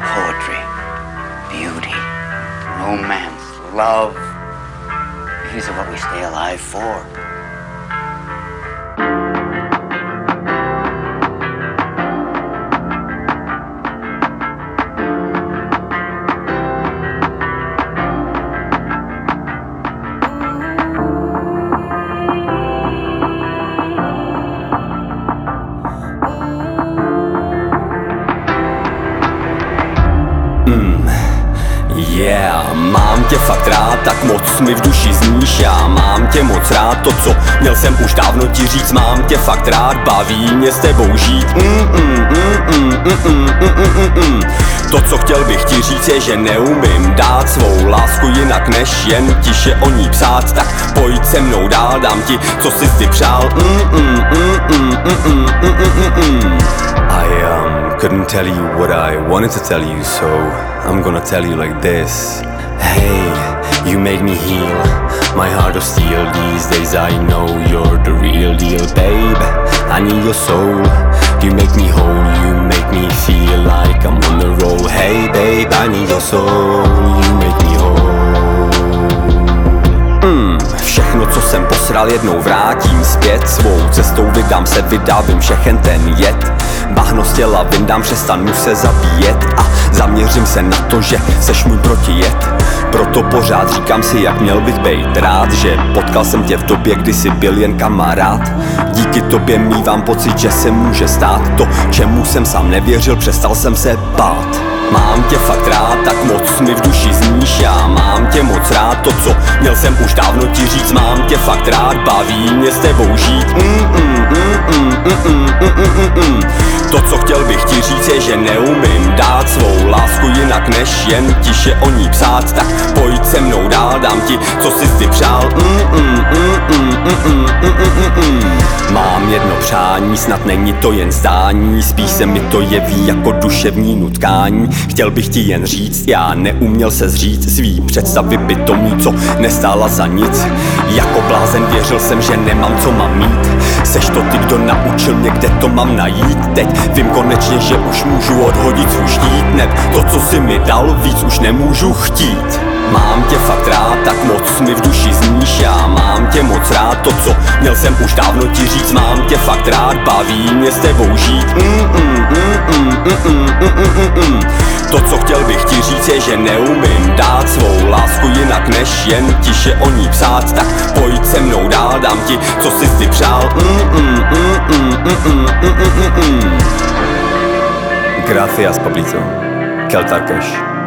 Poetry, beauty, romance, love. These are what we stay alive for. Yeah, mám tě fakt rád, tak moc mi v duši zníš Já mám tě moc rád, to co měl jsem už dávno ti říct Mám tě fakt rád, baví mě s tebou žít mm, mm, mm, mm, mm, mm, mm, mm, mm. To co chtěl bych ti říct je, že neumím dát svou lásku jinak než jen tiše o ní psát Tak pojď se mnou dál, dám ti, co jsi si přál mm, mm, mm, mm, mm, mm, mm, mm, mm. I um, couldn't tell you what I wanted to tell you, so I'm gonna tell you like this. Hey, you made me heal. My heart of steel. These days I know you're the real deal, babe. I need your soul. You make me whole. You make me feel like I'm on the roll. Hey, babe, I need your soul. You make me posral, jednou vrátím zpět. Svou cestou vydám se, vydávím všechen ten jed Bahno z těla vyndám, přestanu se zabíjet. A zaměřím se na to, že seš můj protijed Proto pořád říkám si, jak měl bych být rád Že potkal jsem tě v době, kdy jsi byl jen kamarád. Díky tobě mývám pocit, že se může stát To, čemu jsem sám nevěřil, přestal jsem se bát Mám tě fakt rád, tak moc mi v duši zníš Já mám tě moc rád, to co měl jsem už dávno ti říct Mám tě fakt rád, baví mě s tebou žít mm, mm, mm, mm, mm, mm, mm, mm, mm. To co chtěl bych ti říct je, že neumím dát svou lásku jinak než jen tiše o ní psát Tak pojď se mnou dál, dám ti, co jsi si přál mm, mm, mm, mm, mm, mm, mm, mm, mm. Přání, snad není to jen zdání Spíš se mi to jeví jako duševní nutkání. Chtěl bych ti jen říct, já neuměl se zříct svý představy pitomí, co nestála za nic. Jako blázen věřil jsem, že nemám co mám mít. Seš to ty, kdo naučil mě, kde to mám najít. Teď vím konečně, že už můžu odhodit svůj štít. Neb to, co si mi dal, víc už nemůžu chtít. Mám tě fakt rád, tak moc mi v duši zníš, já mám tě moc rád To co měl jsem už dávno ti říct, mám tě fakt rád Baví mě s tebou žít mm, mm, mm, mm, mm, mm, mm, To co chtěl bych ti říct je, že neumím dát svou lásku Jinak než jen tiše o ní psát Tak pojď se mnou dál, dám ti, co jsi si přál mm, mm, mm, mm, mm, mm, mm, mm. Gracias, Pablito. Keltar Cash.